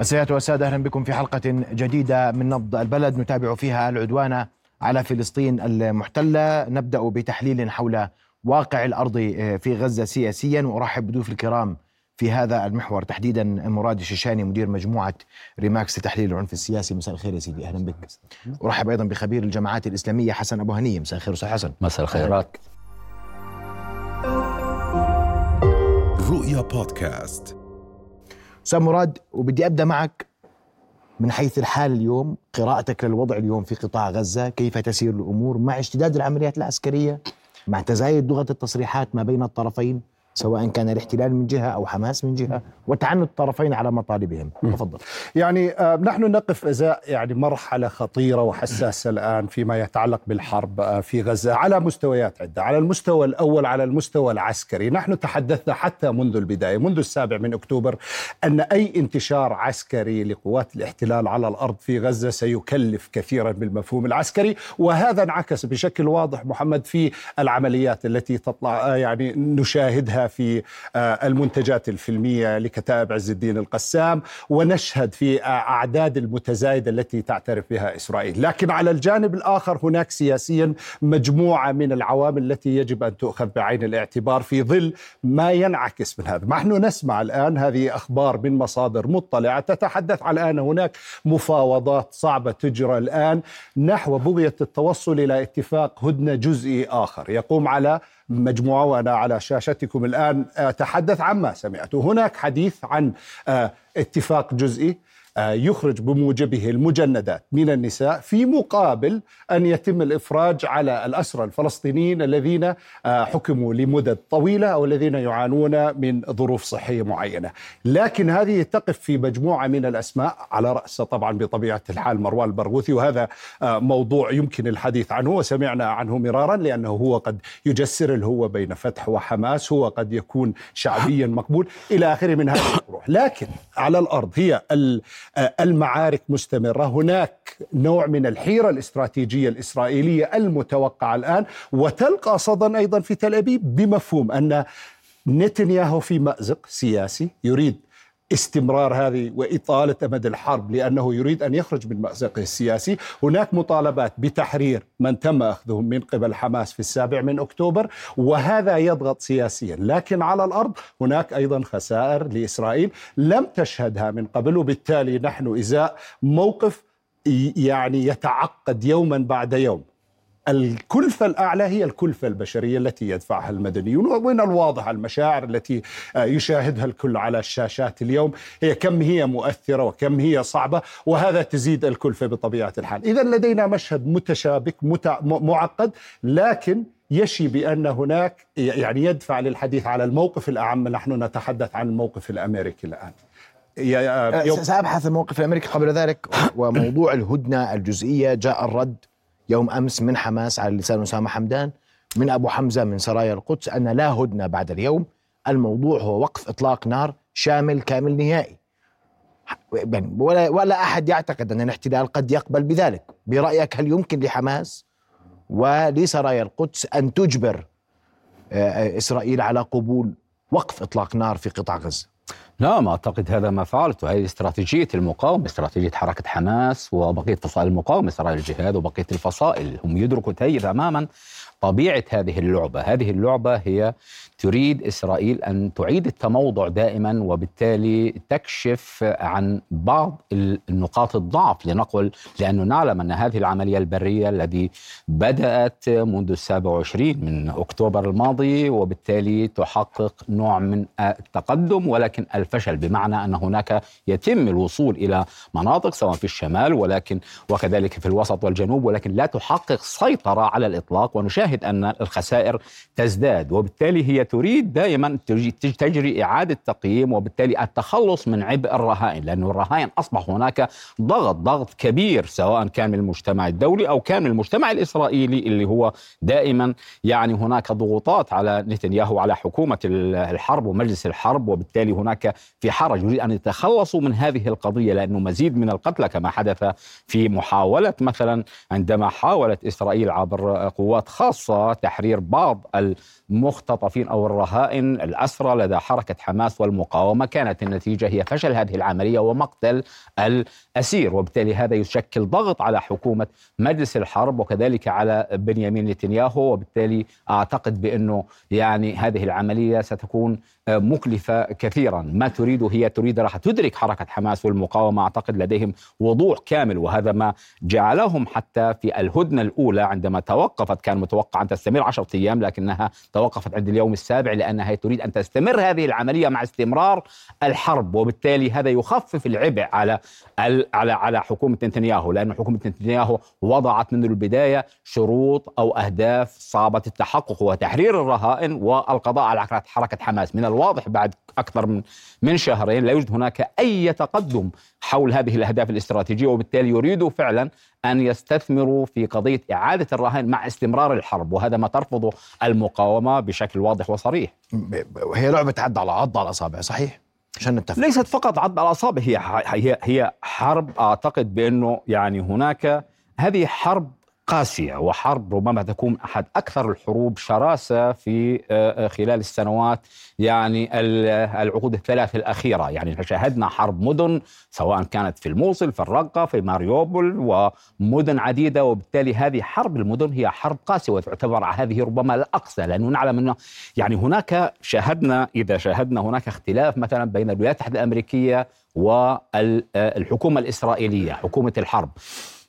السيدات والسادة أهلا بكم في حلقة جديدة من نبض البلد. نتابع فيها العدوان على فلسطين المحتلة. نبدأ بتحليل حول واقع الأرض في غزة سياسيا. وأرحب بضيوف الكرام في هذا المحور. تحديدا مراد الشيشاني مدير مجموعة ريماكس لتحليل العنف السياسي. مساء الخير يا سيدي. أهلا بك. أرحب أيضا بخبير الجماعات الإسلامية حسن أبو هنية مساء الخير أستاذ حسن. مساء الخيرات. رؤيا بودكاست. أستاذ مراد وبدي أبدأ معك من حيث الحال اليوم قراءتك للوضع اليوم في قطاع غزة كيف تسير الأمور مع اشتداد العمليات العسكرية مع تزايد لغة التصريحات ما بين الطرفين؟ سواء كان الاحتلال من جهة أو حماس من جهة وتعنت الطرفين على مطالبهم. تفضل. يعني آه، نحن نقف ازاء يعني مرحلة خطيرة وحساسة الآن فيما يتعلق بالحرب آه، في غزة على مستويات عدة على المستوى الأول على المستوى العسكري. نحن تحدثنا حتى منذ البداية منذ السابع من أكتوبر أن أي انتشار عسكري لقوات الاحتلال على الأرض في غزة سيكلف كثيرا بالمفهوم العسكري. وهذا انعكس بشكل واضح محمد في العمليات التي تطلع آه، يعني نشاهدها في آه، المنتجات الفيلمية لكتائب عز الدين القسام ونشهد في آه، أعداد المتزايدة التي تعترف بها إسرائيل. لكن على الجانب الآخر هناك سياسيا مجموعة من العوامل التي يجب أن تؤخذ بعين الاعتبار في ظل ما ينعكس من هذا. نحن نسمع الآن هذه أخبار من مصادر مطلعة تتحدث على أن هناك مفاوضات صعبة تجرى الآن نحو بغية التوصل إلى اتفاق هدنة جزئي آخر. يقوم على مجموعة وأنا على شاشتكم الآن. أتحدث عما سمعت. هناك حديث عن آه، اتفاق جزئي يخرج بموجبه المجندات من النساء في مقابل أن يتم الإفراج على الأسرى الفلسطينيين الذين آه، حكموا لمدد طويلة أو الذين يعانون من ظروف صحية معينة، لكن هذه تقف في مجموعة من الأسماء على رأس طبعا بطبيعة الحال مروان البرغوثي. وهذا آه، موضوع يمكن الحديث عنه وسمعنا عنه مرارا لأنه هو قد يجسر الهوه بين فتح وحماس، هو قد يكون شعبيا مقبول إلى آخره من هذه الروح، لكن على الأرض هي المعارك مستمرة، هناك نوع من الحيرة الاستراتيجية الإسرائيلية المتوقعة الآن وتلقى صدى أيضا في تل أبيب بمفهوم أن نتنياهو في مأزق سياسي يريد استمرار هذه وإطالة أمد الحرب لأنه يريد أن يخرج من مأزقه السياسي. هناك مطالبات بتحرير من تم أخذهم من قبل حماس في السابع من أكتوبر وهذا يضغط سياسيا. لكن على الأرض هناك أيضا خسائر لإسرائيل لم تشهدها من قبل وبالتالي نحن إزاء موقف يعني يتعقد يوما بعد يوم. الكلفة الأعلى هي الكلفة البشرية التي يدفعها المدنيون ومن الواضح المشاعر التي آه، يشاهدها الكل على الشاشات اليوم. هي كم هي مؤثرة وكم هي صعبة وهذا تزيد الكلفة بطبيعة الحال. إذا لدينا مشهد متشابك معقد لكن يشي بأن هناك يعني يدفع للحديث على الموقف الأعم. نحن نتحدث عن الموقف الأمريكي الآن. يوم سأبحث الموقف الأمريكي قبل ذلك وموضوع الهدنة الجزئية. جاء الرد يوم أمس من حماس على لسان أسامة حمدان من أبو حمزة من سرايا القدس أن لا هدنة بعد اليوم. الموضوع هو وقف إطلاق نار شامل كامل نهائي. ولا ولا أحد يعتقد أن الاحتلال قد يقبل بذلك. برأيك هل يمكن لحماس ولسرايا القدس أن تجبر آه، آه، إسرائيل على قبول وقف إطلاق نار في قطاع غزة؟ ما أعتقد هذا ما فعلته. هذه استراتيجية المقاومة استراتيجية حركة حماس وبقية فصائل المقاومة إسرائيل الجهاد وبقية الفصائل. هم يدركوا تماما طبيعة هذه اللعبة. هذه اللعبة هي تريد إسرائيل أن تعيد التموضع دائما وبالتالي تكشف عن بعض النقاط الضعف. لنقل لأنه نعلم أن هذه العملية البرية التي بدأت منذ السابع وعشرين من أكتوبر الماضي وبالتالي تحقق نوع من التقدم ولكن الفشل بمعنى أن هناك يتم الوصول إلى مناطق سواء في الشمال ولكن وكذلك في الوسط والجنوب ولكن لا تحقق سيطرة على الإطلاق. ونشاهد أن الخسائر تزداد وبالتالي هي تريد دائما تجري إعادة تقييم وبالتالي التخلص من عبء الرهائن لأن الرهائن أصبح هناك ضغط ضغط كبير سواء كان من المجتمع الدولي أو كان من المجتمع الإسرائيلي اللي هو دائما يعني هناك ضغوطات على نتنياهو على حكومة الحرب ومجلس الحرب وبالتالي هناك في حرج. يريد أن يتخلصوا من هذه القضية لأنه مزيد من القتلى كما حدث في محاولة مثلا عندما حاولت إسرائيل عبر قوات خاصة وخاصة تحرير بعض المختطفين أو الرهائن الأسرى لدى حركة حماس والمقاومة. كانت النتيجة هي فشل هذه العملية ومقتل الأسير وبالتالي هذا يشكل ضغط على حكومة مجلس الحرب وكذلك على بنيامين نتنياهو. وبالتالي أعتقد بأنه يعني هذه العملية ستكون مكلفة كثيرا. ما تريد هي تريد راح تدرك حركة حماس والمقاومة. أعتقد لديهم وضوح كامل وهذا ما جعلهم حتى في الهدنة الأولى عندما توقفت كان متوقع أن تستمر عشرة أيام لكنها توقفت عند اليوم السابع لأنها تريد أن تستمر هذه العملية مع استمرار الحرب وبالتالي هذا يخفف العبء على على على حكومة نتنياهو لأن حكومة نتنياهو وضعت منذ البداية شروط أو أهداف صعبة التحقق وتحرير الرهائن والقضاء على حركة حماس. من الواضح بعد أكثر من من شهرين لا يوجد هناك أي تقدم حول هذه الأهداف الاستراتيجية وبالتالي يريدوا فعلا أن يستثمروا في قضية إعادة الرهائن مع استمرار الحرب وهذا ما ترفضه المقاومة بشكل واضح وصريح هي لعبة عد على عض على الأصابع صحيح؟ عشان نتفق ليست فقط عض على الأصابع هي هي هي حرب أعتقد بأنه يعني هناك هذه حرب قاسية وحرب ربما تكون أحد أكثر الحروب شراسة في آه، آه، خلال السنوات يعني العقود الثلاث الأخيرة. يعني شاهدنا حرب مدن سواء كانت في الموصل في الرقة في ماريوبول ومدن عديدة وبالتالي هذه حرب المدن هي حرب قاسية وتعتبر هذه ربما الأقصى لأنه نعلم أنه يعني هناك شاهدنا إذا شاهدنا هناك اختلاف مثلا بين الولايات المتحدة الأمريكية والحكومة الإسرائيلية حكومة الحرب.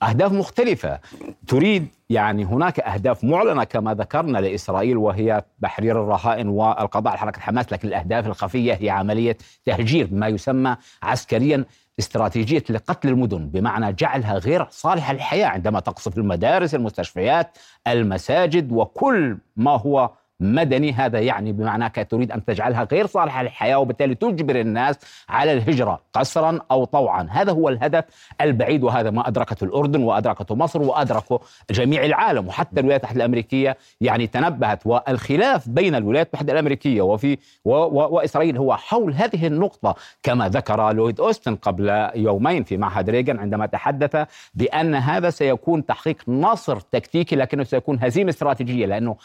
أهداف مختلفة. تريد يعني هناك أهداف معلنة كما ذكرنا لإسرائيل وهي تحرير الرهائن والقضاء على حركة حماس لكن الأهداف الخفية هي عملية تهجير ما يسمى عسكريا استراتيجية لقتل المدن بمعنى جعلها غير صالحة للحياة عندما تقصف المدارس المستشفيات المساجد وكل ما هو مدني. هذا يعني بمعنى تريد أن تجعلها غير صالحة للحياة وبالتالي تجبر الناس على الهجرة قسرا أو طوعا. هذا هو الهدف البعيد وهذا ما أدركته الأردن وأدركته مصر وأدركه جميع العالم وحتى الولايات المتحدة الأمريكية يعني تنبهت. والخلاف بين الولايات المتحدة الأمريكية وفي و و وإسرائيل هو حول هذه النقطة. كما ذكر لويد أوستن قبل يومين في معهد ريغان عندما تحدث بأن هذا سيكون تحقيق نصر تكتيكي لكنه سيكون هزيمة استراتيجية لأنه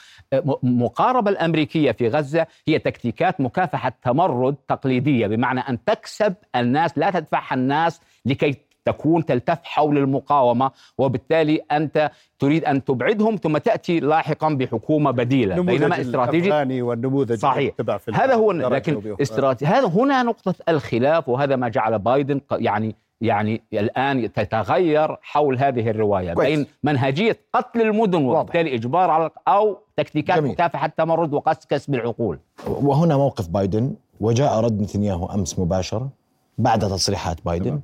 مقابل المحاربة الأمريكية في غزة هي تكتيكات مكافحة تمرد تقليدية بمعنى أن تكسب الناس لا تدفعها الناس لكي تكون تلتف حول المقاومة وبالتالي أنت تريد أن تبعدهم ثم تأتي لاحقا بحكومة بديلة بينما استراتيجي والنموذج صحيح. في هذا هو لكن استراتيجي هذا هنا نقطة الخلاف وهذا ما جعل بايدن يعني يعني الآن تتغير حول هذه الرواية كويس. بين منهجية قتل المدن وبالتالي إجبار على أو تكتيكات جميل. مكافحة التمرد وقص كسب العقول وهنا موقف بايدن وجاء رد نتنياهو أمس مباشرة بعد تصريحات بايدن جميل.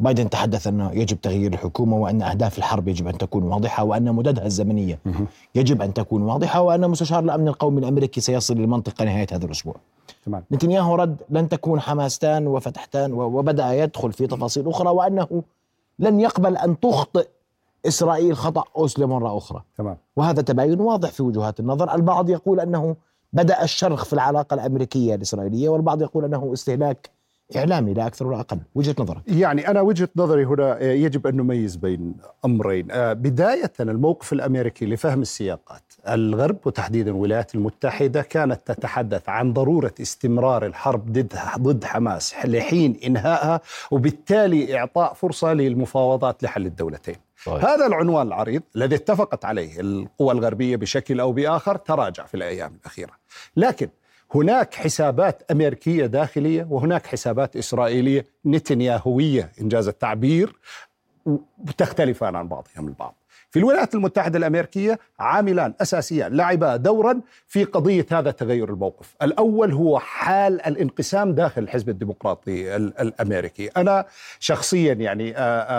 بايدن تحدث أنه يجب تغيير الحكومة وأن أهداف الحرب يجب أن تكون واضحة وأن مددها الزمنية يجب أن تكون واضحة وأن مستشار الأمن القومي الأمريكي سيصل للمنطقة نهاية هذا الأسبوع. تمام. نتنياهو رد لن تكون حماستان وفتحتان وبدأ يدخل في تفاصيل أخرى وأنه لن يقبل أن تخطئ إسرائيل خطأ أوسلو مرة أخرى. تمام. وهذا تباين واضح في وجهات النظر، البعض يقول أنه بدأ الشرخ في العلاقة الأمريكية الإسرائيلية والبعض يقول أنه استهلاك إعلامي لا أكثر ولا أقل. وجهة نظرك؟ يعني أنا وجهة نظري هنا آه، يجب أن نميز بين أمرين. آه، بداية الموقف الأمريكي لفهم السياقات. الغرب وتحديدا الولايات المتحدة كانت تتحدث عن ضرورة استمرار الحرب ضد ضد حماس لحين إنهائها وبالتالي إعطاء فرصة للمفاوضات لحل الدولتين. صحيح. هذا العنوان العريض الذي اتفقت عليه القوى الغربية بشكل أو بآخر تراجع في الأيام الأخيرة. لكن هناك حسابات أمريكية داخلية وهناك حسابات إسرائيلية نتنياهوية إنجاز التعبير تختلفان عن بعضهم البعض. في الولايات المتحدة الأمريكية عاملان أساسيان لعبا دورا في قضية هذا تغير الموقف. الأول هو حال الانقسام داخل الحزب الديمقراطي الأمريكي. أنا شخصيا يعني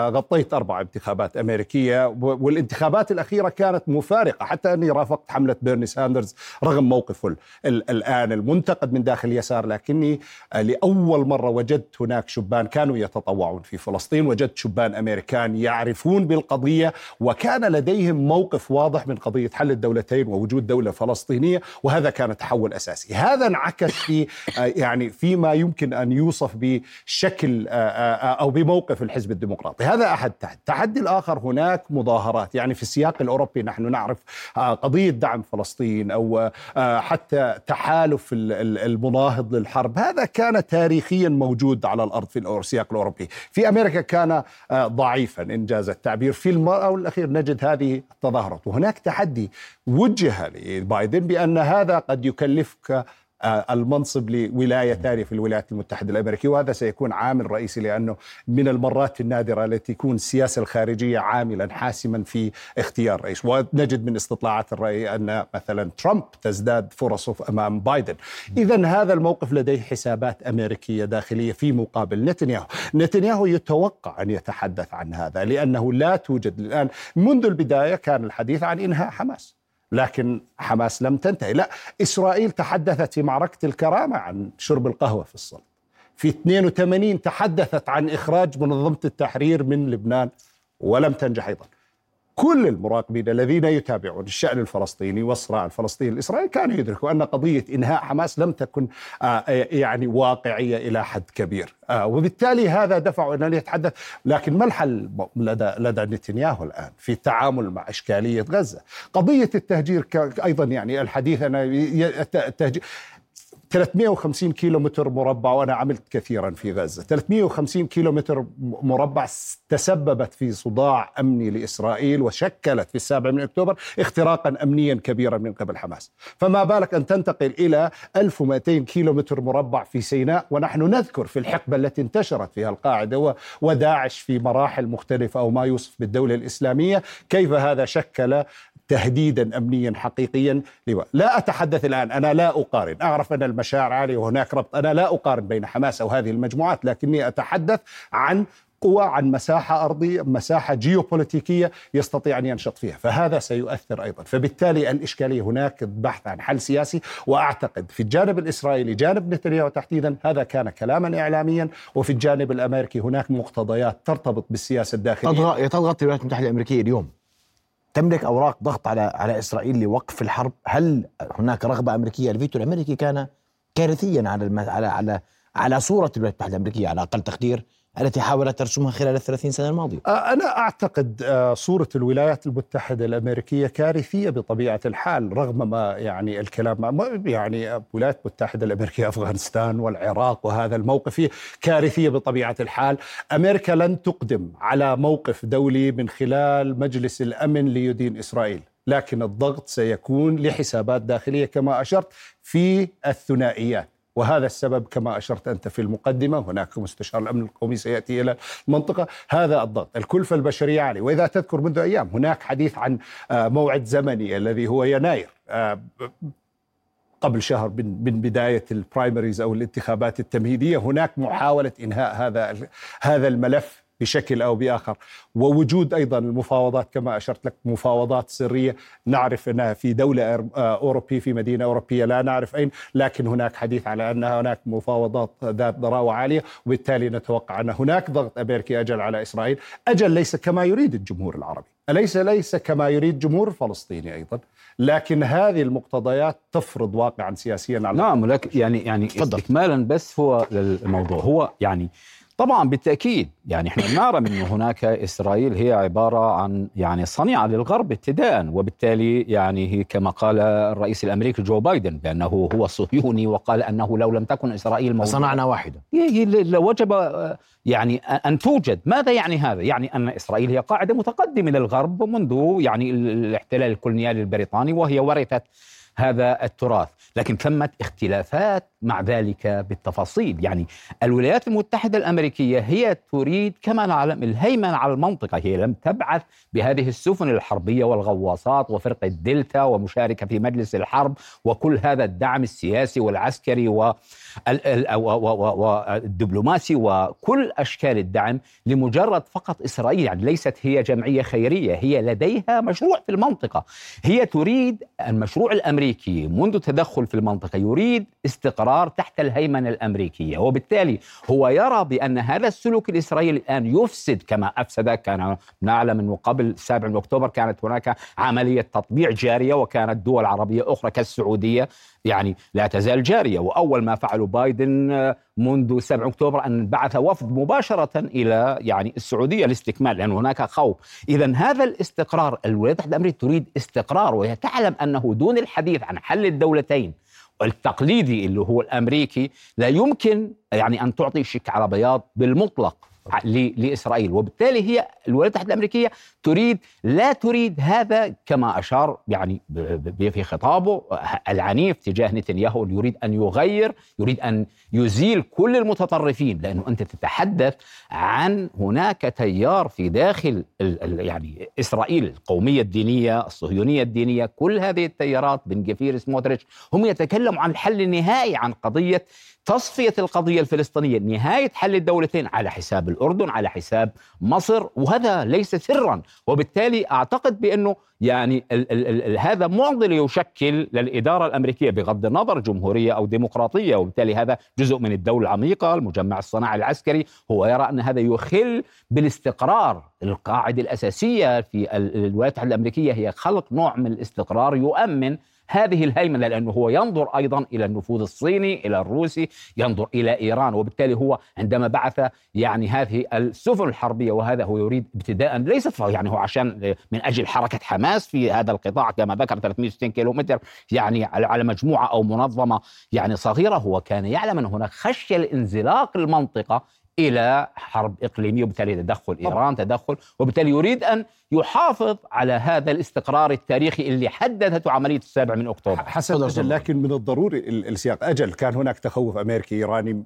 غطيت أربع انتخابات أمريكية والانتخابات الأخيرة كانت مفارقة حتى أني رافقت حملة بيرني ساندرز رغم موقفه الآن المنتقد من داخل اليسار لكني لأول مرة وجدت هناك شبان كانوا يتطوعون في فلسطين وجدت شبان أمريكان يعرفون بالقضية وكان كان لديهم موقف واضح من قضية حل الدولتين ووجود دولة فلسطينية وهذا كان تحول أساسي. هذا انعكس في يعني فيما يمكن أن يوصف بشكل أو بموقف الحزب الديمقراطي. هذا أحد تحدي التحدي الآخر هناك مظاهرات. يعني في السياق الأوروبي نحن نعرف قضية دعم فلسطين أو حتى تحالف المناهض للحرب هذا كان تاريخيا موجود على الأرض في السياق الأوروبي. في أمريكا كان ضعيفا إنجاز التعبير. في المرأة الأخير نجد هذه التظاهرات. وهناك تحدي وجه لبايدن بأن هذا قد يكلفك المنصب لولاية ثانية في الولايات المتحدة الأمريكية وهذا سيكون عامل رئيسي لأنه من المرات النادرة التي تكون السياسة الخارجية عاملا حاسما في اختيار رئيس. ونجد من استطلاعات الرأي أن مثلا ترامب تزداد فرصه أمام بايدن. اذا هذا الموقف لديه حسابات أمريكية داخلية في مقابل نتنياهو. نتنياهو يتوقع أن يتحدث عن هذا لأنه لا توجد الآن منذ البداية كان الحديث عن إنهاء حماس. لكن حماس لم تنتهي. لا إسرائيل تحدثت في معركة الكرامة عن شرب القهوة في الصلاة في 82 تحدثت عن إخراج منظمة التحرير من لبنان ولم تنجح أيضا. كل المراقبين الذين يتابعون الشأن الفلسطيني والصراع الفلسطيني الإسرائيلي كانوا يدركوا أن قضية إنهاء حماس لم تكن آه، يعني واقعية إلى حد كبير. آه، وبالتالي هذا دفعوا أن يتحدث. لكن ما الحل لدى, لدى نتنياهو الآن في التعامل مع إشكالية غزة؟ قضية التهجير أيضا يعني الحديث أن التهجير 350 كيلو متر مربع وأنا عملت كثيرا في غزة. 350 كيلو متر مربع تسببت في صداع أمني لإسرائيل وشكلت في السابع من أكتوبر اختراقا أمنيا كبيرا من قبل حماس. فما بالك أن تنتقل إلى 1200 كيلو متر مربع في سيناء ونحن نذكر في الحقبة التي انتشرت فيها القاعدة وداعش في مراحل مختلفة أو ما يوصف بالدولة الإسلامية كيف هذا شكل تهديدا امنيا حقيقيا لا أتحدث الآن أنا لا أقارن. أعرف أن المشاعر عالية وهناك ربط. أنا لا أقارن بين حماس أو هذه المجموعات لكني أتحدث عن قوى عن مساحة أرضية مساحة جيوبوليتيكية يستطيع أن ينشط فيها. فهذا سيؤثر أيضا. فبالتالي الإشكالية هناك البحث عن حل سياسي. وأعتقد في الجانب الإسرائيلي جانب نتنياهو تحديدا هذا كان كلاما إعلاميا. وفي الجانب الأمريكي هناك مقتضيات ترتبط بالسياسة الداخلية. تضغط الولايات المتحدة الأمريكية اليوم. تملك أوراق ضغط على على إسرائيل لوقف الحرب؟ هل هناك رغبة أمريكية؟ الفيتو الأمريكي كان كارثيا على على على على صورة الولايات المتحدة الأمريكية على أقل تقدير. التي حاولت ترسمها خلال الثلاثين سنة الماضية. آه، أنا أعتقد آه، صورة الولايات المتحدة الأمريكية كارثية بطبيعة الحال رغم ما يعني الكلام يعني الولايات المتحدة الأمريكية أفغانستان والعراق وهذا الموقف كارثية بطبيعة الحال. أمريكا لن تقدم على موقف دولي من خلال مجلس الأمن ليدين إسرائيل لكن الضغط سيكون لحسابات داخلية كما أشرت في الثنائيات. وهذا السبب كما أشرت أنت في المقدمة هناك مستشار الأمن القومي سيأتي إلى المنطقة. هذا الضغط الكلفة البشرية عالية وإذا تذكر منذ أيام هناك حديث عن آه، موعد زمني الذي هو يناير آه، قبل شهر من بداية البرايمريز أو الانتخابات التمهيدية هناك محاولة إنهاء هذا هذا الملف. بشكل أو بآخر. ووجود أيضا المفاوضات كما أشرت لك مفاوضات سرية. نعرف أنها في دولة أوروبية في مدينة أوروبية لا نعرف أين لكن هناك حديث على أن هناك مفاوضات ذات ضراوة عالية وبالتالي نتوقع أن هناك ضغط أمريكي أجل على إسرائيل. أجل ليس كما يريد الجمهور العربي. أليس ليس كما يريد الجمهور الفلسطيني أيضا؟ لكن هذه المقتضيات تفرض واقعا سياسيا على نعم لكن يعني يعني استكمالا بس هو للموضوع. هو يعني طبعا بالتأكيد. يعني إحنا نرى إنه هناك إسرائيل هي عبارة عن يعني صنيعة للغرب ابتداء وبالتالي يعني هي كما قال الرئيس الأمريكي جو بايدن بأنه هو صهيوني وقال أنه لو لم تكن إسرائيل موجودة. صنعنا واحدة. وجب يعني أن توجد. ماذا يعني هذا؟ يعني أن إسرائيل هي قاعدة متقدمة للغرب منذ يعني الاحتلال الكولونيالي البريطاني وهي ورثت هذا التراث. لكن ثمة اختلافات مع ذلك بالتفاصيل. يعني الولايات المتحدة الأمريكية هي تريد كما نعلم الهيمنة على المنطقة. هي لم تبعث بهذه السفن الحربية والغواصات وفرقة الدلتا ومشاركة في مجلس الحرب وكل هذا الدعم السياسي والعسكري و والدبلوماسي وكل أشكال الدعم لمجرد فقط إسرائيل يعني ليست هي جمعية خيرية هي لديها مشروع في المنطقة. هي تريد المشروع الأمريكي. منذ تدخل في المنطقة يريد استقرار تحت الهيمنة الأمريكية. وبالتالي هو يرى بأن هذا السلوك الإسرائيلي الآن يفسد كما أفسد كان نعلم أنه قبل 7 أكتوبر كانت هناك عملية تطبيع جارية وكانت دول عربية أخرى كالسعودية يعني لا تزال جارية. وأول ما فعله بايدن آه، منذ 7 أكتوبر أن بعث وفد مباشرة إلى يعني السعودية لاستكمال لأن هناك خوف، اذا هذا الاستقرار الولايات المتحدة الأمريكية تريد استقرار وهي تعلم أنه دون الحديث عن حل الدولتين التقليدي اللي هو الأمريكي لا يمكن يعني أن تعطي شيك على بياض بالمطلق. لإسرائيل. وبالتالي هي الولايات المتحدة الأمريكية تريد لا تريد هذا كما أشار يعني في خطابه العنيف تجاه نتنياهو يريد أن يغير يريد أن يزيل كل المتطرفين لأنه أنت تتحدث عن هناك تيار في داخل يعني إسرائيل القومية الدينية الصهيونية الدينية كل هذه التيارات بن جفير سموتريتش هم يتكلموا عن الحل النهائي عن قضية تصفية القضية الفلسطينية نهاية حل الدولتين على حساب الأردن على حساب مصر وهذا ليس سرا. وبالتالي أعتقد بأنه يعني ال ال ال هذا معضله يشكل للإدارة الأمريكية بغض النظر جمهورية أو ديمقراطية. وبالتالي هذا جزء من الدولة العميقة المجمع الصناعي العسكري. هو يرى أن هذا يخل بالاستقرار. القاعدة الأساسية في الولايات المتحدة الأمريكية هي خلق نوع من الاستقرار يؤمن هذه الهيمنة لأنه هو ينظر أيضا إلى النفوذ الصيني إلى الروسي ينظر إلى إيران وبالتالي هو عندما بعث يعني هذه السفن الحربية وهذا هو يريد ابتداء ليس يعني هو عشان من أجل حركة حماس في هذا القطاع كما ذكر 360 كيلو متر يعني على مجموعة أو منظمة يعني صغيرة هو كان يعلم أن هناك خشية لانزلاق المنطقة إلى حرب إقليمية وبالتالي تدخل إيران تدخل وبالتالي يريد أن يحافظ على هذا الاستقرار التاريخي اللي حددته عملية السابع من أكتوبر. حسن أجل لكن من الضروري السياق. أجل كان هناك تخوف أمريكي إيراني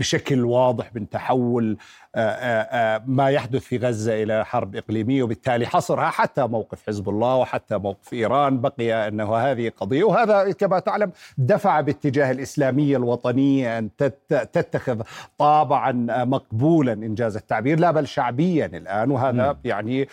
بشكل واضح من تحول آه، آه، آه، ما يحدث في غزة إلى حرب إقليمية وبالتالي حصرها حتى موقف حزب الله وحتى موقف إيران بقي أنه هذه قضية وهذا كما تعلم دفع باتجاه الإسلامية الوطنية أن تتخذ طابعا مقبولا إنجاز التعبير لا بل شعبيا الآن وهذا م. يعني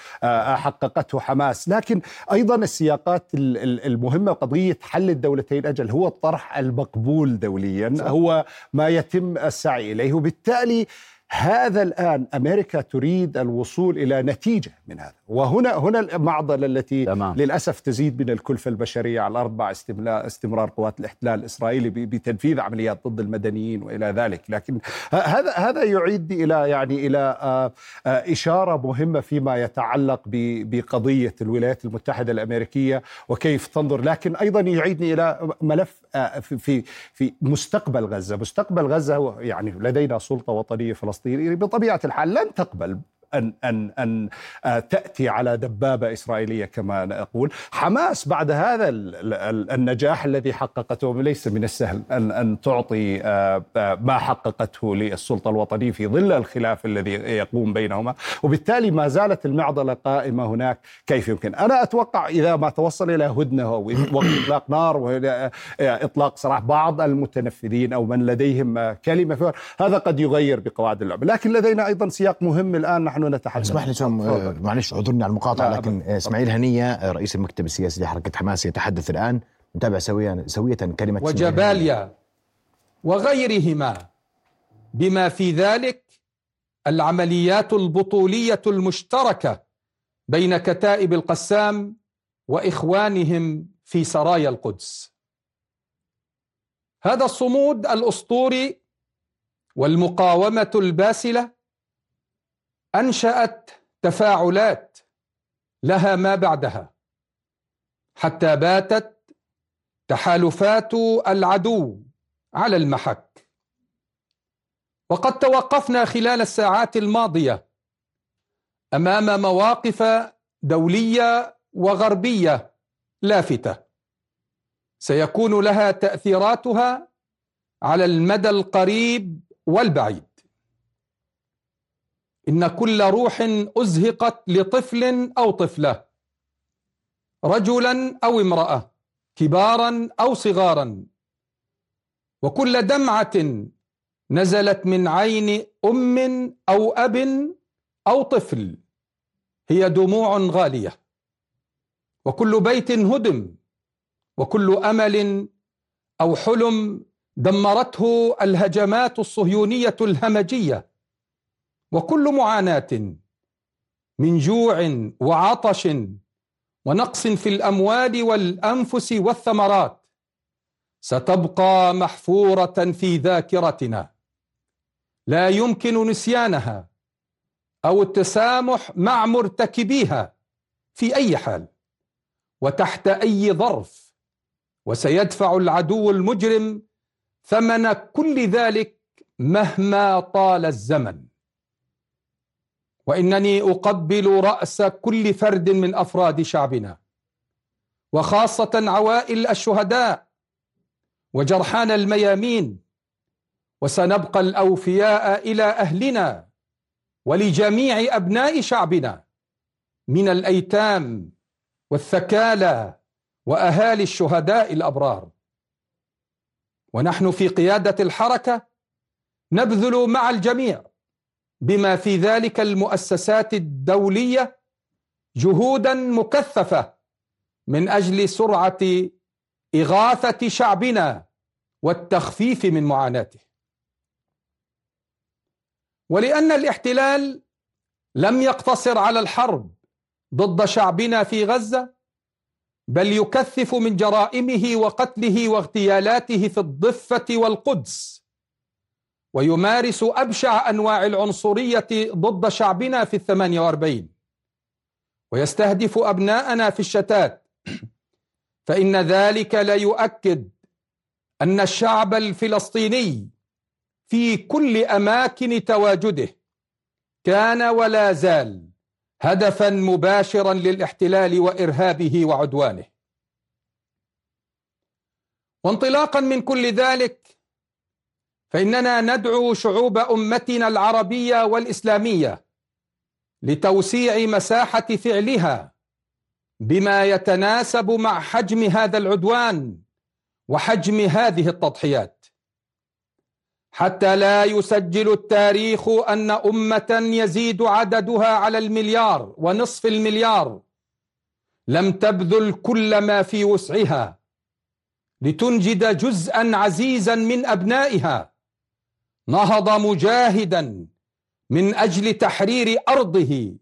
حققته حماس لكن أيضا السياقات المهمة قضيه حل الدولتين أجل هو الطرح المقبول دوليا صح. هو ما يتم السعي إليه. وبالتالي هذا الآن أمريكا تريد الوصول إلى نتيجة من هذا. وهنا هنا المعضلة التي تمام. للأسف تزيد من الكلفة البشرية على الأربع استمرار قوات الاحتلال الإسرائيلي بتنفيذ عمليات ضد المدنيين وإلى ذلك لكن هذا هذا يعيدني إلى يعني إلى آه، آه، إشارة مهمة فيما يتعلق بقضية الولايات المتحدة الأمريكية وكيف تنظر لكن أيضا يعيدني إلى ملف آه، في في مستقبل غزة مستقبل غزة هو يعني لدينا سلطة وطنية فلسطينية بطبيعة الحال لن تقبل أن أن أن آه، تأتي على دبابة إسرائيلية كما نقول. حماس بعد هذا النجاح الذي حققته ليس من السهل أن أن تعطي آه، آه، ما حققته للسلطة الوطنية في ظل الخلاف الذي يقوم بينهما. وبالتالي ما زالت المعضلة قائمة هناك. كيف يمكن؟ أنا أتوقع إذا ما توصل إلى هدنة أو إطلاق نار وإطلاق سراح بعض المتنفذين أو من لديهم كلمة هذا قد يغير بقواعد اللعبة. لكن لدينا أيضا سياق مهم الآن. نحن نحن نتحدث اسمح لي سام آه، معلش اعذرني على المقاطعة لكن آه، إسماعيل هنية آه، رئيس المكتب السياسي لحركة حماس يتحدث الآن نتابع سويا سوية كلمة وجباليا وغيرهما بما في ذلك العمليات البطولية المشتركة بين كتائب القسام وإخوانهم في سرايا القدس. هذا الصمود الأسطوري والمقاومة الباسلة أنشأت تفاعلات لها ما بعدها حتى باتت تحالفات العدو على المحك. وقد توقفنا خلال الساعات الماضية أمام مواقف دولية وغربية لافتة. سيكون لها تأثيراتها على المدى القريب والبعيد. إن كل روح أزهقت لطفل أو طفلة رجلا أو امرأة كبارا أو صغارا. وكل دمعة نزلت من عين أم أو أب أو طفل هي دموع غالية. وكل بيت هدم وكل أمل أو حلم دمرته الهجمات الصهيونية الهمجية. وكل معاناة من جوع وعطش ونقص في الأموال والأنفس والثمرات ستبقى محفورة في ذاكرتنا. لا يمكن نسيانها أو التسامح مع مرتكبيها في أي حال وتحت أي ظرف وسيدفع العدو المجرم ثمن كل ذلك مهما طال الزمن. وإنني أقبل رأس كل فرد من أفراد شعبنا وخاصة عوائل الشهداء وجرحان الميامين وسنبقى الأوفياء إلى أهلنا ولجميع أبناء شعبنا من الأيتام والثكالى وأهالي الشهداء الأبرار. ونحن في قيادة الحركة نبذل مع الجميع بما في ذلك المؤسسات الدولية جهودا مكثفة من أجل سرعة إغاثة شعبنا والتخفيف من معاناته. ولأن الاحتلال لم يقتصر على الحرب ضد شعبنا في غزة بل يكثف من جرائمه وقتله واغتيالاته في الضفة والقدس. ويمارس أبشع أنواع العنصرية ضد شعبنا في الثمانية وأربعين. ويستهدف أبناءنا في الشتات. فإن ذلك لا يؤكد أن الشعب الفلسطيني في كل أماكن تواجده كان ولا زال هدفا مباشرا للاحتلال وإرهابه وعدوانه. وانطلاقا من كل ذلك فإننا ندعو شعوب أمتنا العربية والإسلامية لتوسيع مساحة فعلها بما يتناسب مع حجم هذا العدوان وحجم هذه التضحيات. حتى لا يسجل التاريخ أن أمة يزيد عددها على المليار ونصف المليار. لم تبذل كل ما في وسعها لتنجد جزءا عزيزا من أبنائها. نهض مجاهدا من أجل تحرير أرضه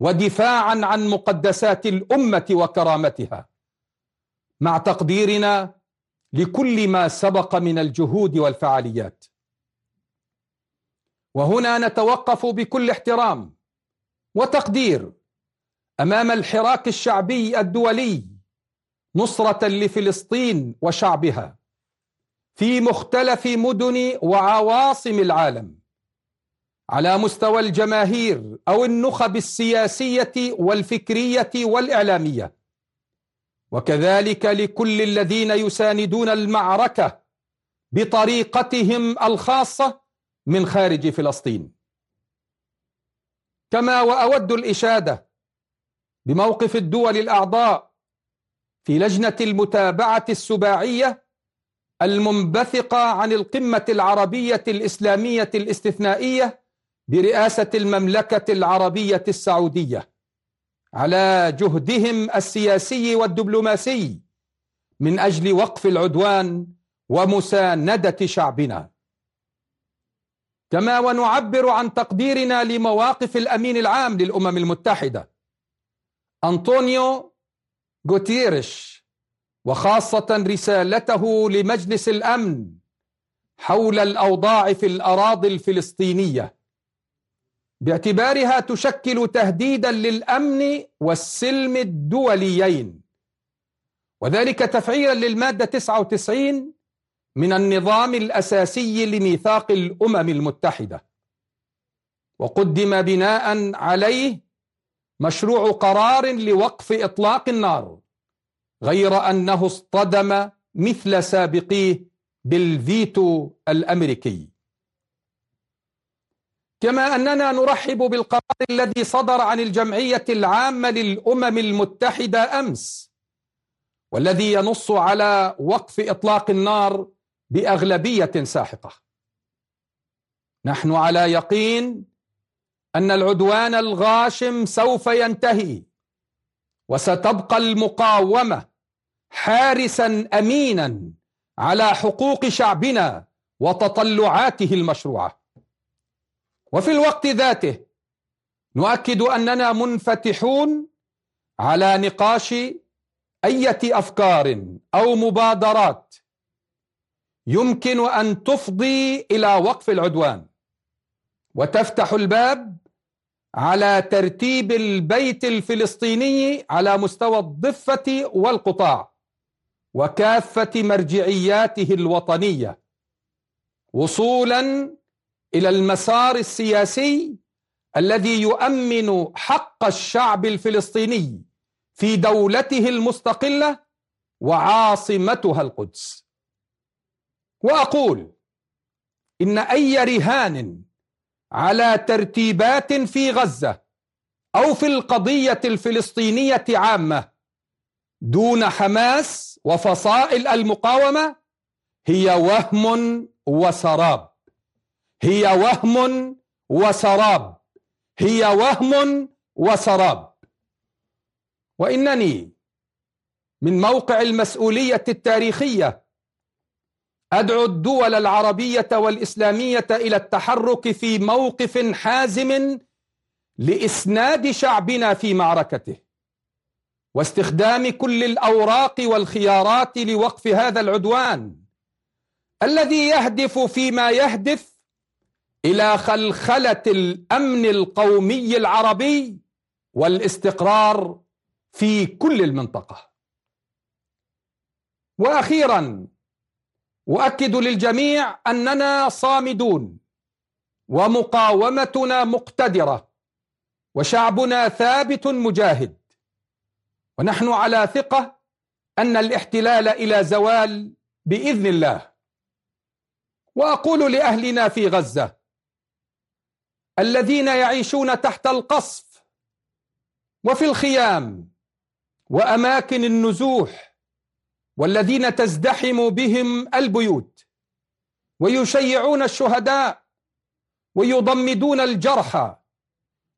ودفاعا عن مقدسات الأمة وكرامتها. مع تقديرنا لكل ما سبق من الجهود والفعاليات. وهنا نتوقف بكل احترام وتقدير أمام الحراك الشعبي الدولي نصرة لفلسطين وشعبها. في مختلف مدن وعواصم العالم. على مستوى الجماهير أو النخب السياسية والفكرية والإعلامية. وكذلك لكل الذين يساندون المعركة بطريقتهم الخاصة من خارج فلسطين. كما وأود الإشادة بموقف الدول الأعضاء في لجنة المتابعة السباعية المنبثقة عن القمة العربية الإسلامية الاستثنائية برئاسة المملكة العربية السعودية على جهدهم السياسي والدبلوماسي من أجل وقف العدوان ومساندة شعبنا. كما ونعبر عن تقديرنا لمواقف الأمين العام للأمم المتحدة أنطونيو غوتيريش وخاصة رسالته لمجلس الأمن حول الأوضاع في الأراضي الفلسطينية. باعتبارها تشكل تهديدا للأمن والسلم الدوليين. وذلك تفعيلا للمادة 99 من النظام الأساسي لميثاق الأمم المتحدة. وقدم بناء عليه مشروع قرار لوقف إطلاق النار. غير أنه اصطدم مثل سابقيه بالفيتو الأمريكي. كما أننا نرحب بالقرار الذي صدر عن الجمعية العامة للأمم المتحدة أمس والذي ينص على وقف إطلاق النار بأغلبية ساحقة. نحن على يقين أن العدوان الغاشم سوف ينتهي وستبقى المقاومة حارسا امينا على حقوق شعبنا وتطلعاته المشروعة. وفي الوقت ذاته نؤكد أننا منفتحون على نقاش أية أفكار أو مبادرات يمكن أن تفضي إلى وقف العدوان وتفتح الباب على ترتيب البيت الفلسطيني على مستوى الضفة والقطاع. وكافة مرجعياته الوطنية وصولا إلى المسار السياسي الذي يؤمن حق الشعب الفلسطيني في دولته المستقلة وعاصمتها القدس. وأقول إن أي رهان على ترتيبات في غزة أو في القضية الفلسطينية عامة دون حماس وفصائل المقاومة هي وهم وسراب. هي وهم وسراب. هي وهم وسراب. وإنني من موقع المسؤولية التاريخية أدعو الدول العربية والإسلامية إلى التحرك في موقف حازم لإسناد شعبنا في معركته. واستخدام كل الأوراق والخيارات لوقف هذا العدوان الذي يهدف فيما يهدف إلى خلخلة الأمن القومي العربي والاستقرار في كل المنطقة. وأخيراً أؤكد للجميع أننا صامدون ومقاومتنا مقتدرة وشعبنا ثابت مجاهد. ونحن على ثقة أن الاحتلال إلى زوال بإذن الله. وأقول لأهلنا في غزة الذين يعيشون تحت القصف وفي الخيام وأماكن النزوح والذين تزدحم بهم البيوت ويشيعون الشهداء ويضمدون الجرحى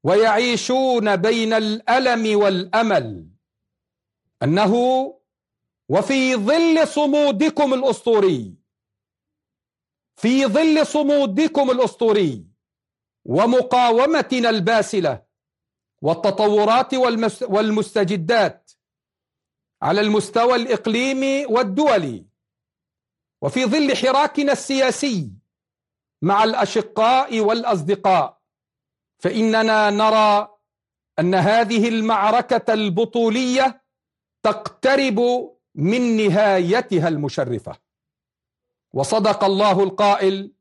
ويعيشون بين الألم والأمل. أنه وفي ظل صمودكم الأسطوري في ظل صمودكم الأسطوري ومقاومتنا الباسلة والتطورات والمستجدات على المستوى الإقليمي والدولي وفي ظل حراكنا السياسي مع الأشقاء والأصدقاء فإننا نرى أن هذه المعركة البطولية تقترب من نهايتها المشرفة. وصدق الله القائل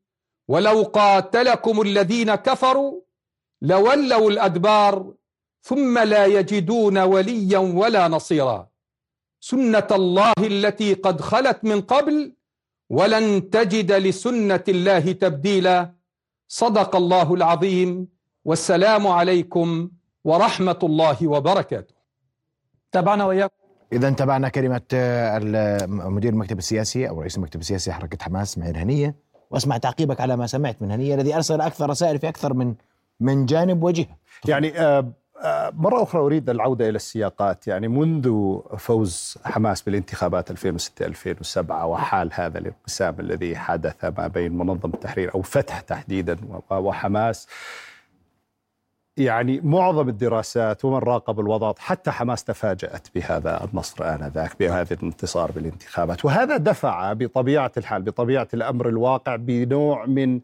ولو قاتلكم الذين كفروا لولوا الأدبار ثم لا يجدون وليا ولا نصيرا. سنة الله التي قد خلت من قبل ولن تجد لسنة الله تبديلا. صدق الله العظيم. والسلام عليكم ورحمة الله وبركاته. تابعنا وإياكم. إذا تابعنا كلمة مدير المكتب السياسي أو رئيس المكتب السياسي حركة حماس معين هنية وأسمع تعقيبك على ما سمعت من هنية الذي أرسل أكثر رسائل في أكثر من من جانب وجهة. يعني آه مرة أخرى أريد العودة إلى السياقات. يعني منذ فوز حماس بالانتخابات 2006-2007 وحال هذا الانقسام الذي حدث ما بين منظمة التحرير أو فتح تحديدا وحماس يعني معظم الدراسات ومن راقب الوضع حتى حماس تفاجأت بهذا النصر آنذاك بهذا الانتصار بالانتخابات. وهذا دفع بطبيعة الحال بطبيعة الأمر الواقع بنوع من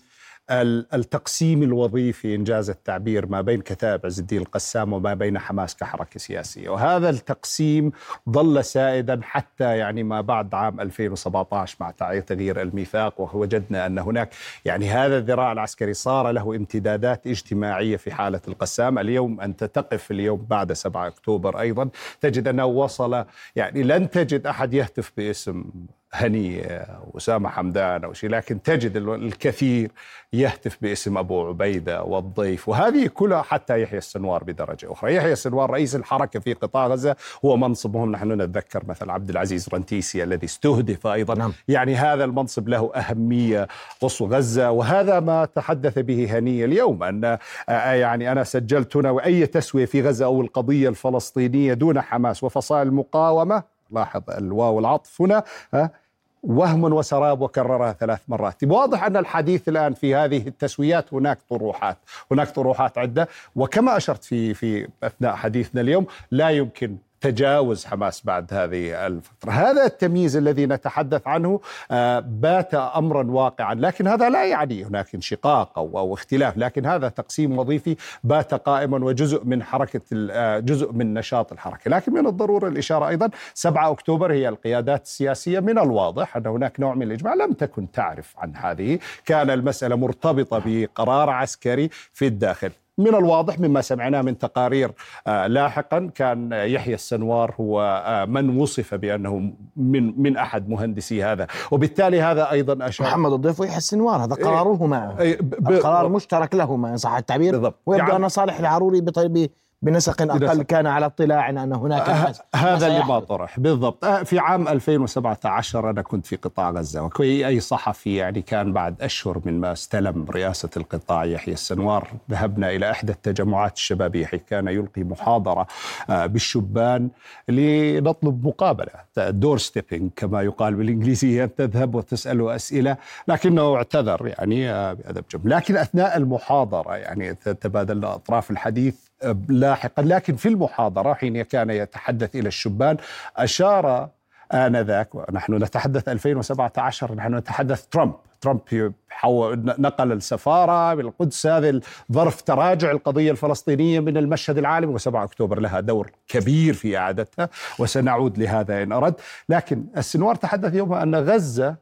التقسيم الوظيفي إنجاز التعبير ما بين كتائب عز الدين القسام وما بين حماس كحركة سياسية، وهذا التقسيم ظل سائدا حتى يعني ما بعد عام 2017 مع تغيير الميثاق ووجدنا أن هناك يعني هذا الذراع العسكري صار له امتدادات اجتماعية في حالة القسام، اليوم أنت تقف اليوم بعد 7 أكتوبر أيضا تجد أنه وصل يعني لن تجد أحد يهتف باسم هني أسامة حمدان أو شيء لكن تجد الكثير يهتف باسم أبو عبيدة والضيف وهذه كلها حتى يحيى السنوار بدرجة أخرى يحيى السنوار رئيس الحركة في قطاع غزة هو منصب مهم نحن نتذكر مثلا عبد العزيز رنتيسي الذي استهدف أيضا نعم. يعني هذا المنصب له أهمية قصوى غزة وهذا ما تحدث به هني اليوم أن يعني أنا سجلت هنا وأي تسوية في غزة أو القضية الفلسطينية دون حماس وفصائل المقاومة لاحظ الواو العطف هنا وهم وسراب وكررها ثلاث مرات. واضح أن الحديث الآن في هذه التسويات هناك طروحات هناك طروحات عدة. وكما أشرت في في أثناء حديثنا اليوم لا يمكن تجاوز حماس بعد هذه الفترة. هذا التمييز الذي نتحدث عنه آه، بات أمرا واقعا لكن هذا لا يعني هناك انشقاق أو, أو اختلاف لكن هذا تقسيم وظيفي بات قائما وجزء من حركة آه، جزء من نشاط الحركة. لكن من الضرورة الإشارة أيضا 7 أكتوبر هي القيادات السياسية. من الواضح أن هناك نوع من الإجماع لم تكن تعرف عن هذه. كان المسألة مرتبطة بقرار عسكري في الداخل. من الواضح مما سمعناه من تقارير آه، لاحقا كان يحيى السنوار هو آه، من وصف بأنه من من أحد مهندسي هذا. وبالتالي هذا أيضا أشار محمد الضيف ويحيى السنوار هذا قرارهما إيه قرار مشترك لهما ان صح التعبير؟ بالضبط. ويبدو يعني أن صالح العروري بنسق أقل كان على اطلاع أن هناك أه هذا اللي ما طرح بالضبط. أه في عام 2017 أنا كنت في قطاع غزة وكي أي صحفي يعني كان بعد أشهر من ما استلم رئاسة القطاع يحيى السنوار ذهبنا إلى إحدى التجمعات الشبابيه حيث كان يلقي محاضرة أه بالشبان لنطلب مقابلة دور ستيبينج كما يقال بالإنجليزية تذهب وتسأل أسئلة لكنه اعتذر يعني أه، بأدب جم. لكن أثناء المحاضرة يعني تبادلنا اطراف الحديث لاحقا. لكن في المحاضرة حين كان يتحدث إلى الشبان أشار آنذاك ونحن نتحدث 2017 نحن نتحدث ترامب. ترامب نقل السفارة بالقدس هذا ظرف تراجع القضية الفلسطينية من المشهد العالمي. و7 أكتوبر لها دور كبير في إعادتها وسنعود لهذا إن أردت. لكن السنوار تحدث يومها أن غزة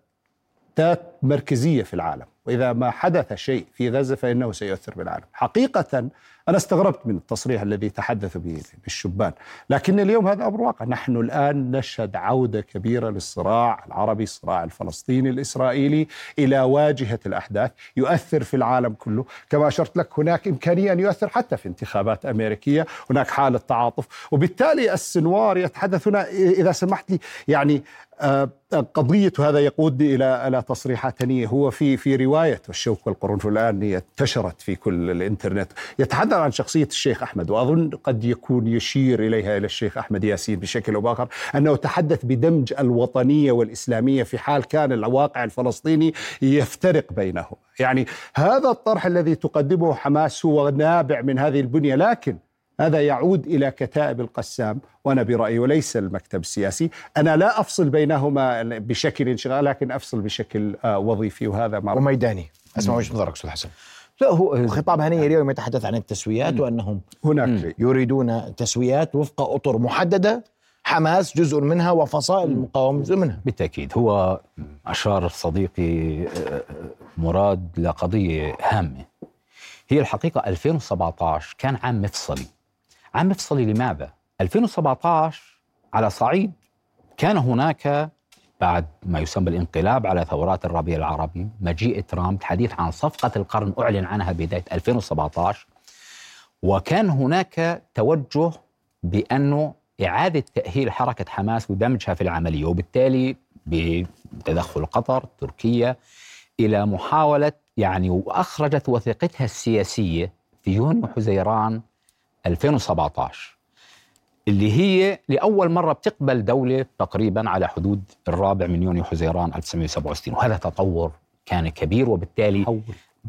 ذات مركزية في العالم. وإذا ما حدث شيء في غزة فإنه سيؤثر بالعالم حقيقة أنا استغربت من التصريح الذي تحدث به الشبان. لكن اليوم هذا أمر واقع. نحن الآن نشهد عودة كبيرة للصراع العربي الصراع الفلسطيني الإسرائيلي إلى واجهة الأحداث يؤثر في العالم كله. كما أشرت لك هناك إمكانية أن يؤثر حتى في انتخابات أمريكية. هناك حالة تعاطف. وبالتالي السنوار يتحدث هنا إذا سمحت لي يعني آه، قضية هذا يقودني إلى إلى تصريحات هو في في رواية الشوك والقرنفل الآن انتشرت في كل الإنترنت. يتحدث عن شخصية الشيخ أحمد وأظن قد يكون يشير إليها إلى الشيخ أحمد ياسين بشكل أو بآخر أنه تحدث بدمج الوطنية والإسلامية في حال كان الواقع الفلسطيني يفترق بينهما. يعني هذا الطرح الذي تقدمه حماس هو نابع من هذه البنية لكن هذا يعود إلى كتائب القسام وأنا برأيي وليس المكتب السياسي، أنا لا أفصل بينهما بشكل انشغال لكن أفصل بشكل آه، وظيفي وهذا ما وميداني. أسمع وجهة نظرك أستاذ حسن. لا هو خطاب هنيه اليوم يتحدث عن التسويات وأنهم هناك يريدون تسويات وفق أطر محددة حماس جزء منها وفصائل المقاومه جزء منها. بالتأكيد. هو أشار صديقي آه، مراد لقضية هامة. هي الحقيقة 2017 كان عام مفصلي. عام مفصلي لماذا؟ 2017 على صعيد كان هناك بعد ما يسمى الانقلاب على ثورات الربيع العربي مجيء ترامب الحديث عن صفقة القرن أعلن عنها بداية 2017 وكان هناك توجه بأنه إعادة تأهيل حركة حماس ودمجها في العملية وبالتالي بتدخل قطر تركيا إلى محاولة يعني وأخرجت وثيقتها السياسية في يونيو حزيران 2017 اللي هي لأول مرة بتقبل دولة تقريبا على حدود الرابع من يونيو حزيران 1967 وهذا تطور كان كبير وبالتالي تحول.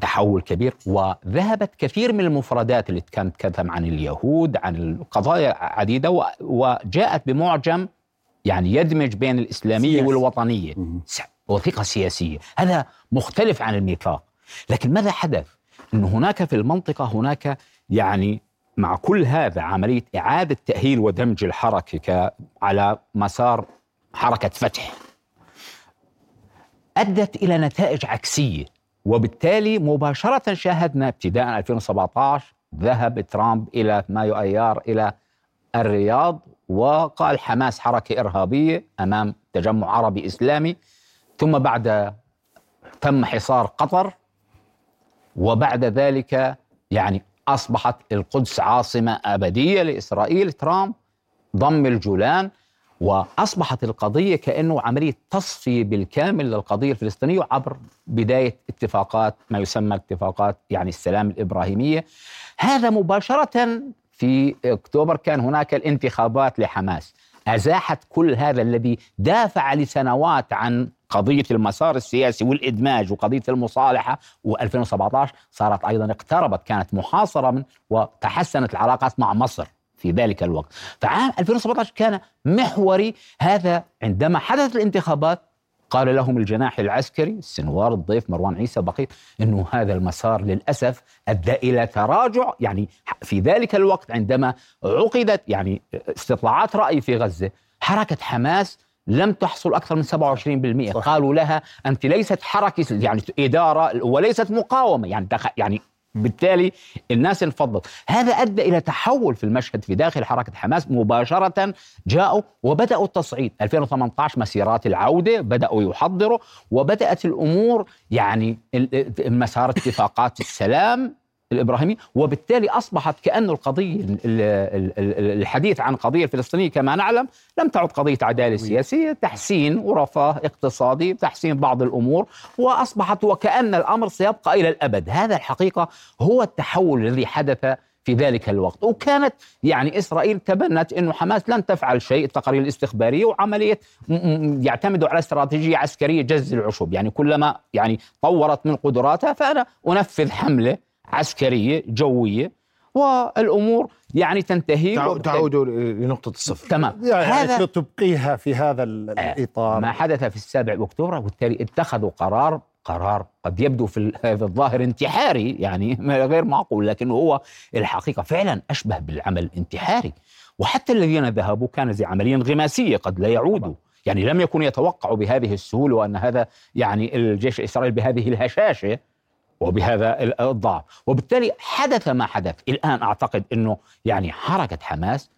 تحول كبير وذهبت كثير من المفردات اللي كانت تتكلم عن اليهود عن القضايا عديدة وجاءت بمعجم يعني يدمج بين الإسلامية سياسي. والوطنية. وثيقة سياسية. هذا مختلف عن الميثاق. لكن ماذا حدث؟ أن هناك في المنطقة هناك يعني مع كل هذا عملية إعادة تأهيل ودمج الحركة على مسار حركة فتح. أدت إلى نتائج عكسية وبالتالي مباشرة شاهدنا ابتداء 2017 ذهب ترامب إلى مايو أيار إلى الرياض وقال حماس حركة إرهابية أمام تجمع عربي إسلامي. ثم بعد تم حصار قطر وبعد ذلك يعني أصبحت القدس عاصمة أبدية لإسرائيل. ترامب ضم الجولان وأصبحت القضية كأنه عملية تصفية بالكامل للقضية الفلسطينية عبر بداية اتفاقات ما يسمى اتفاقات يعني السلام الإبراهيمية. هذا مباشرة في أكتوبر كان هناك الانتخابات لحماس. أزاحت كل هذا الذي دافع لسنوات عن قضية المسار السياسي والإدماج وقضية المصالحة و2017 صارت أيضا اقتربت كانت محاصرة من وتحسنت العلاقات مع مصر في ذلك الوقت. فعام 2017 كان محوري هذا عندما حدثت الانتخابات قال لهم الجناح العسكري السنوار الضيف مروان عيسى بقيت إنه هذا المسار للأسف أدى إلى تراجع. يعني في ذلك الوقت عندما عقدت يعني استطلاعات رأي في غزة حركة حماس لم تحصل أكثر من 27% صح. قالوا لها أنت ليست حركة يعني إدارة وليست مقاومة. يعني يعني بالتالي الناس انفضت. هذا أدى إلى تحول في المشهد في داخل حركة حماس مباشرة جاءوا وبدأوا التصعيد. 2018 مسيرات العودة بدأوا يحضروا وبدأت الأمور يعني مسار اتفاقات السلام الإبراهيمي وبالتالي أصبحت كأن القضية الحديث عن قضية فلسطينيه كما نعلم لم تعد قضية عدالة سياسية تحسين ورفاه اقتصادي تحسين بعض الأمور وأصبحت وكأن الأمر سيبقى إلى الأبد. هذا الحقيقة هو التحول الذي حدث في ذلك الوقت. وكانت يعني إسرائيل تبنت أنه حماس لن تفعل شيء التقارير الاستخبارية وعملية يعتمدوا على استراتيجية عسكرية جز العشب يعني كلما يعني طورت من قدراتها فأنا أنفذ حملة عسكرية جوية والأمور يعني تنتهي تعود لنقطة الصفر. تمام. يعني هذا تبقيها في هذا الإطار؟ ما حدث في السابع اكتوبر وبالتالي اتخذوا قرار قرار قد يبدو في الظاهر انتحاري يعني غير معقول لكن هو الحقيقة فعلا أشبه بالعمل الانتحاري. وحتى الذين ذهبوا كان زي عملية انغماسية قد لا يعودوا. يعني لم يكونوا يتوقعوا بهذه السهولة وأن هذا يعني الجيش الإسرائيلي بهذه الهشاشة وبهذا الضعف. وبالتالي حدث ما حدث. الآن أعتقد أنه يعني حركة حماس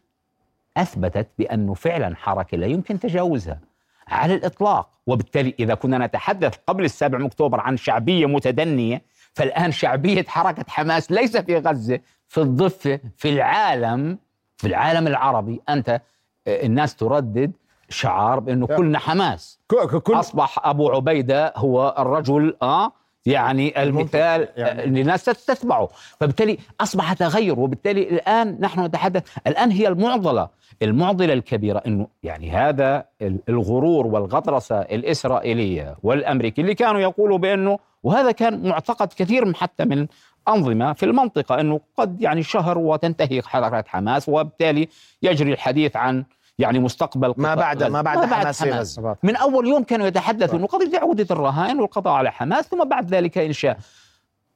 أثبتت بأنه فعلا حركة لا يمكن تجاوزها على الإطلاق. وبالتالي إذا كنا نتحدث قبل السابع أكتوبر عن شعبية متدنية فالآن شعبية حركة حماس ليس في غزة في الضفة في العالم في العالم العربي. أنت الناس تردد شعار بأنه كلنا حماس. كل أصبح أبو عبيدة هو الرجل آه يعني المثال يعني. الناس تتبعه فبالتالي أصبح تغير وبالتالي الآن نحن نتحدث الآن هي المعضلة المعضلة الكبيرة أنه يعني هذا الغرور والغطرسة الإسرائيلية والأمريكي اللي كانوا يقولوا بأنه وهذا كان معتقد كثير حتى من أنظمة في المنطقة أنه قد يعني شهر وتنتهي حركة حماس وبالتالي يجري الحديث عن يعني مستقبل ما بعد ما بعد, ما بعد حماس, في غزه من أول يوم كانوا يتحدثوا انه قضيه عودة الرهائن والقضاء على حماس ثم بعد ذلك انشاء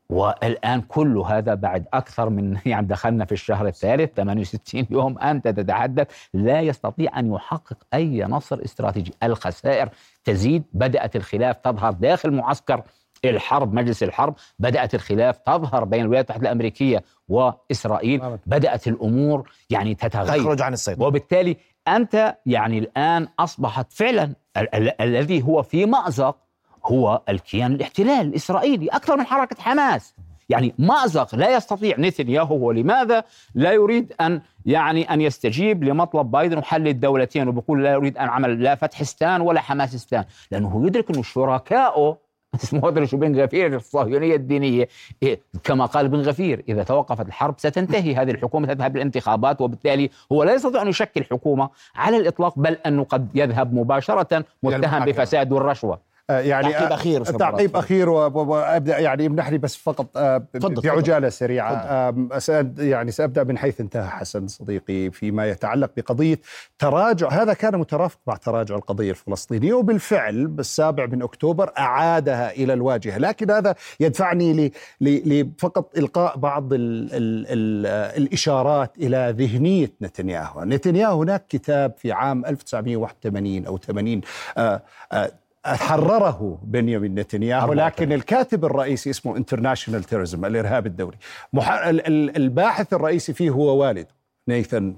والآن كل هذا بعد أكثر من يعني دخلنا في الشهر الثالث 68 يوم أنت تتحدث. لا يستطيع أن يحقق أي نصر استراتيجي. الخسائر تزيد بدأت الخلاف تظهر داخل معسكر الحرب مجلس الحرب بدأت الخلاف تظهر بين الولايات المتحدة الأمريكية وإسرائيل بدأت الأمور يعني تتغير. تخرج عن السيطرة. وبالتالي أنت يعني الآن أصبحت فعلا ال- ال- الذي هو في مأزق هو الكيان الاحتلال الإسرائيلي أكثر من حركة حماس. يعني مأزق لا يستطيع نتنياهو ولماذا؟ لا يريد أن يعني أن يستجيب لمطلب بايدن وحل الدولتين وبيقول لا يريد أن عمل لا فتحستان ولا حماسستان لأنه يدرك انه شركائه سموتريتش وبن غفير الصهيونية الدينية. إيه، كما قال بن غفير إذا توقفت الحرب ستنتهي. هذه الحكومة تذهب للانتخابات وبالتالي هو لا يستطيع أن يشكل حكومة على الإطلاق بل انه قد يذهب مباشرة متهم بفساد والرشوه يعني تعقيب آه، أخير تعقيب أخير وابدا يعني امنح لي بس فقط آه، في عجاله سريعة. فضل. يعني سأبدأ من حيث انتهى حسن صديقي فيما يتعلق بقضية تراجع. هذا كان مترافق مع تراجع القضية الفلسطينية وبالفعل بالسابع من أكتوبر أعادها إلى الواجهة. لكن هذا يدفعني لفقط إلقاء بعض ال ال ال الإشارات إلى ذهنية نتنياهو. نتنياهو هناك كتاب في عام 1981 أو 80 حرره بنيامين نتنياهو لكن الكاتب الرئيسي اسمه انترناشونال تيرزم الإرهاب الدولي. الباحث الرئيسي فيه هو والده نيثن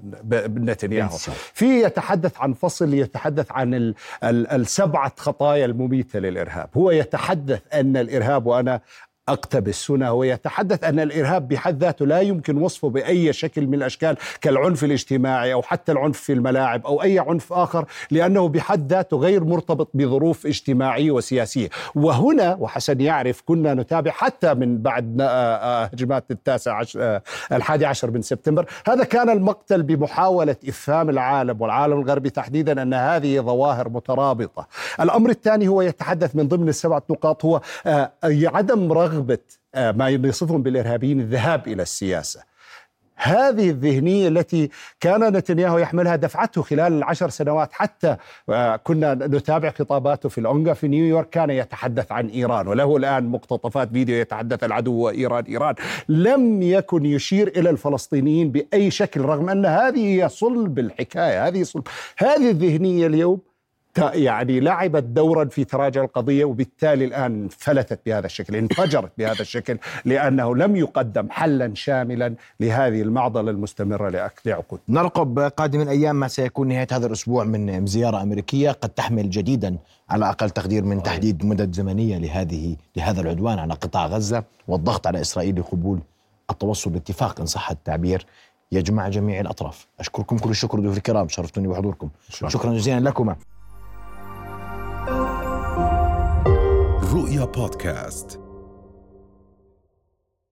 نتنياهو. في يتحدث عن فصل يتحدث عن السبعة خطايا المميتة للإرهاب. هو يتحدث أن الإرهاب وأنا اقتبس هنا هو يتحدث أن الإرهاب بحد ذاته لا يمكن وصفه بأي شكل من الأشكال كالعنف الاجتماعي أو حتى العنف في الملاعب أو أي عنف آخر لأنه بحد ذاته غير مرتبط بظروف اجتماعية وسياسية. وهنا وحسن يعرف كنا نتابع حتى من بعد آه، آه، هجمات التاسع عشر آه، الحادي عشر من سبتمبر. هذا كان المقتل بمحاولة إفهام العالم والعالم الغربي تحديدا أن هذه ظواهر مترابطة. الأمر الثاني هو يتحدث من ضمن السبعه نقاط هو عدم رغبه رغبه آه، ما يصفهم بالإرهابيين الذهاب إلى السياسة. هذه الذهنية التي كان نتنياهو يحملها دفعته خلال العشر سنوات حتى آه، كنا نتابع خطاباته في الأونغا في نيويورك كان يتحدث عن إيران. وله الآن مقتطفات فيديو يتحدث العدو وإيران إيران. لم يكن يشير إلى الفلسطينيين بأي شكل رغم أن هذه هي صلب الحكاية هذه صلب. هذه الذهنية اليوم يعني لعبت دورا في تراجع القضية وبالتالي الآن فلتت بهذا الشكل، انفجرت بهذا الشكل لأنه لم يقدم حلا شاملا لهذه المعضلة المستمرة لعقود. نرقب قادم الأيام ما سيكون نهاية هذا الأسبوع من زيارة أمريكية قد تحمل جديدا على أقل تقدير من تحديد مدد زمنية لهذه لهذا العدوان على قطاع غزة والضغط على إسرائيل لقبول التوصل لاتفاق إن صح التعبير يجمع جميع الأطراف. أشكركم كل الشكر ضيوف الكرام شرفتوني بحضوركم. شكرا جزيلا لكما. رؤيا بودكاست